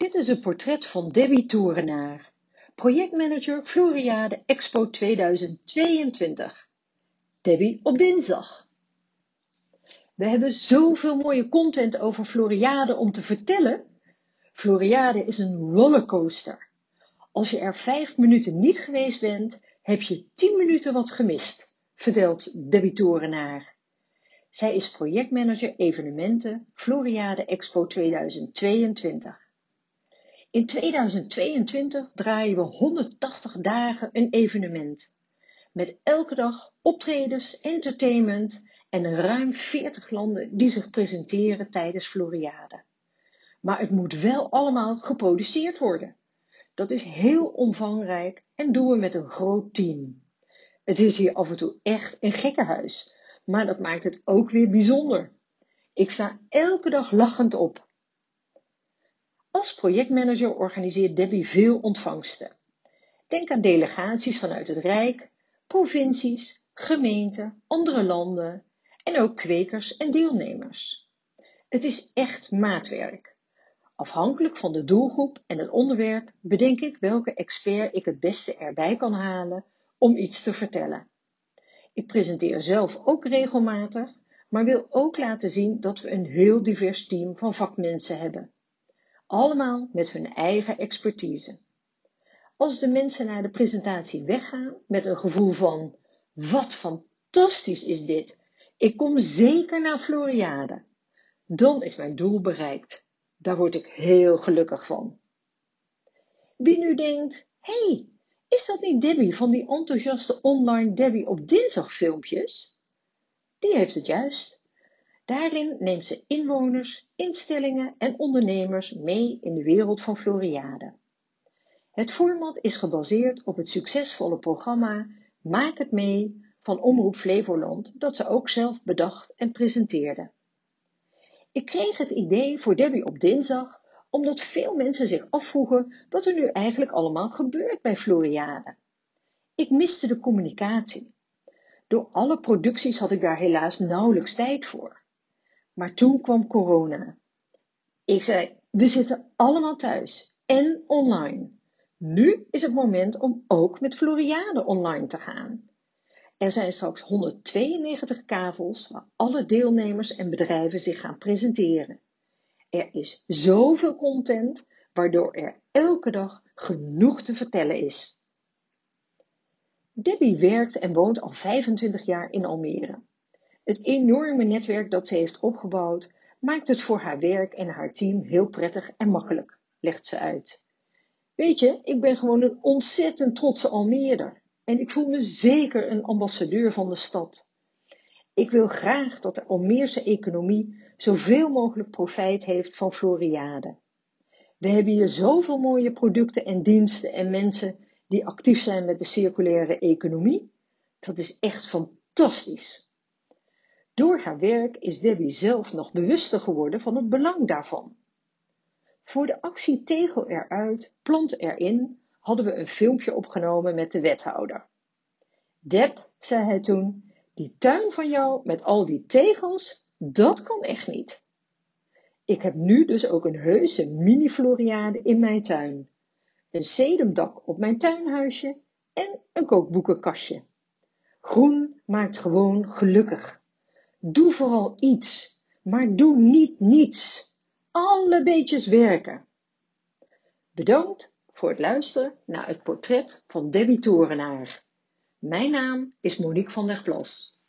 Dit is een portret van Debbie Toerenaar, projectmanager Floriade Expo 2022. Debbie op dinsdag. We hebben zoveel mooie content over Floriade om te vertellen. Floriade is een rollercoaster. Als je er vijf minuten niet geweest bent, heb je tien minuten wat gemist, vertelt Debbie Torenaar. Zij is projectmanager evenementen Floriade Expo 2022. In 2022 draaien we 180 dagen een evenement. Met elke dag optredens, entertainment en ruim 40 landen die zich presenteren tijdens Floriade. Maar het moet wel allemaal geproduceerd worden. Dat is heel omvangrijk en doen we met een groot team. Het is hier af en toe echt een gekkenhuis, maar dat maakt het ook weer bijzonder. Ik sta elke dag lachend op. Als projectmanager organiseert Debbie veel ontvangsten. Denk aan delegaties vanuit het Rijk, provincies, gemeenten, andere landen en ook kwekers en deelnemers. Het is echt maatwerk. Afhankelijk van de doelgroep en het onderwerp bedenk ik welke expert ik het beste erbij kan halen om iets te vertellen. Ik presenteer zelf ook regelmatig, maar wil ook laten zien dat we een heel divers team van vakmensen hebben. Allemaal met hun eigen expertise. Als de mensen na de presentatie weggaan met een gevoel van wat fantastisch is dit, ik kom zeker naar Floriade, dan is mijn doel bereikt. Daar word ik heel gelukkig van. Wie nu denkt, hé, hey, is dat niet Debbie van die enthousiaste online Debbie op dinsdag filmpjes? Die heeft het juist. Daarin neemt ze inwoners, instellingen en ondernemers mee in de wereld van Floriade. Het format is gebaseerd op het succesvolle programma Maak het mee van Omroep Flevoland dat ze ook zelf bedacht en presenteerde. Ik kreeg het idee voor Debbie op dinsdag omdat veel mensen zich afvroegen wat er nu eigenlijk allemaal gebeurt bij Floriade. Ik miste de communicatie. Door alle producties had ik daar helaas nauwelijks tijd voor. Maar toen kwam corona. Ik zei, we zitten allemaal thuis en online. Nu is het moment om ook met Floriade online te gaan. Er zijn straks 192 kavels waar alle deelnemers en bedrijven zich gaan presenteren. Er is zoveel content, waardoor er elke dag genoeg te vertellen is. Debbie werkt en woont al 25 jaar in Almere. Het enorme netwerk dat ze heeft opgebouwd maakt het voor haar werk en haar team heel prettig en makkelijk, legt ze uit. Weet je, ik ben gewoon een ontzettend trotse Almeerder en ik voel me zeker een ambassadeur van de stad. Ik wil graag dat de Almeerse economie zoveel mogelijk profijt heeft van Floriade. We hebben hier zoveel mooie producten en diensten en mensen die actief zijn met de circulaire economie. Dat is echt fantastisch. Door haar werk is Debbie zelf nog bewuster geworden van het belang daarvan. Voor de actie Tegel eruit, plant erin hadden we een filmpje opgenomen met de wethouder. Deb, zei hij toen, die tuin van jou met al die tegels, dat kan echt niet. Ik heb nu dus ook een heuse mini-floriade in mijn tuin. Een sedumdak op mijn tuinhuisje en een kookboekenkastje. Groen maakt gewoon gelukkig. Doe vooral iets, maar doe niet niets. Alle beetjes werken. Bedankt voor het luisteren naar het portret van Debbie Torenaar. Mijn naam is Monique van der Plas.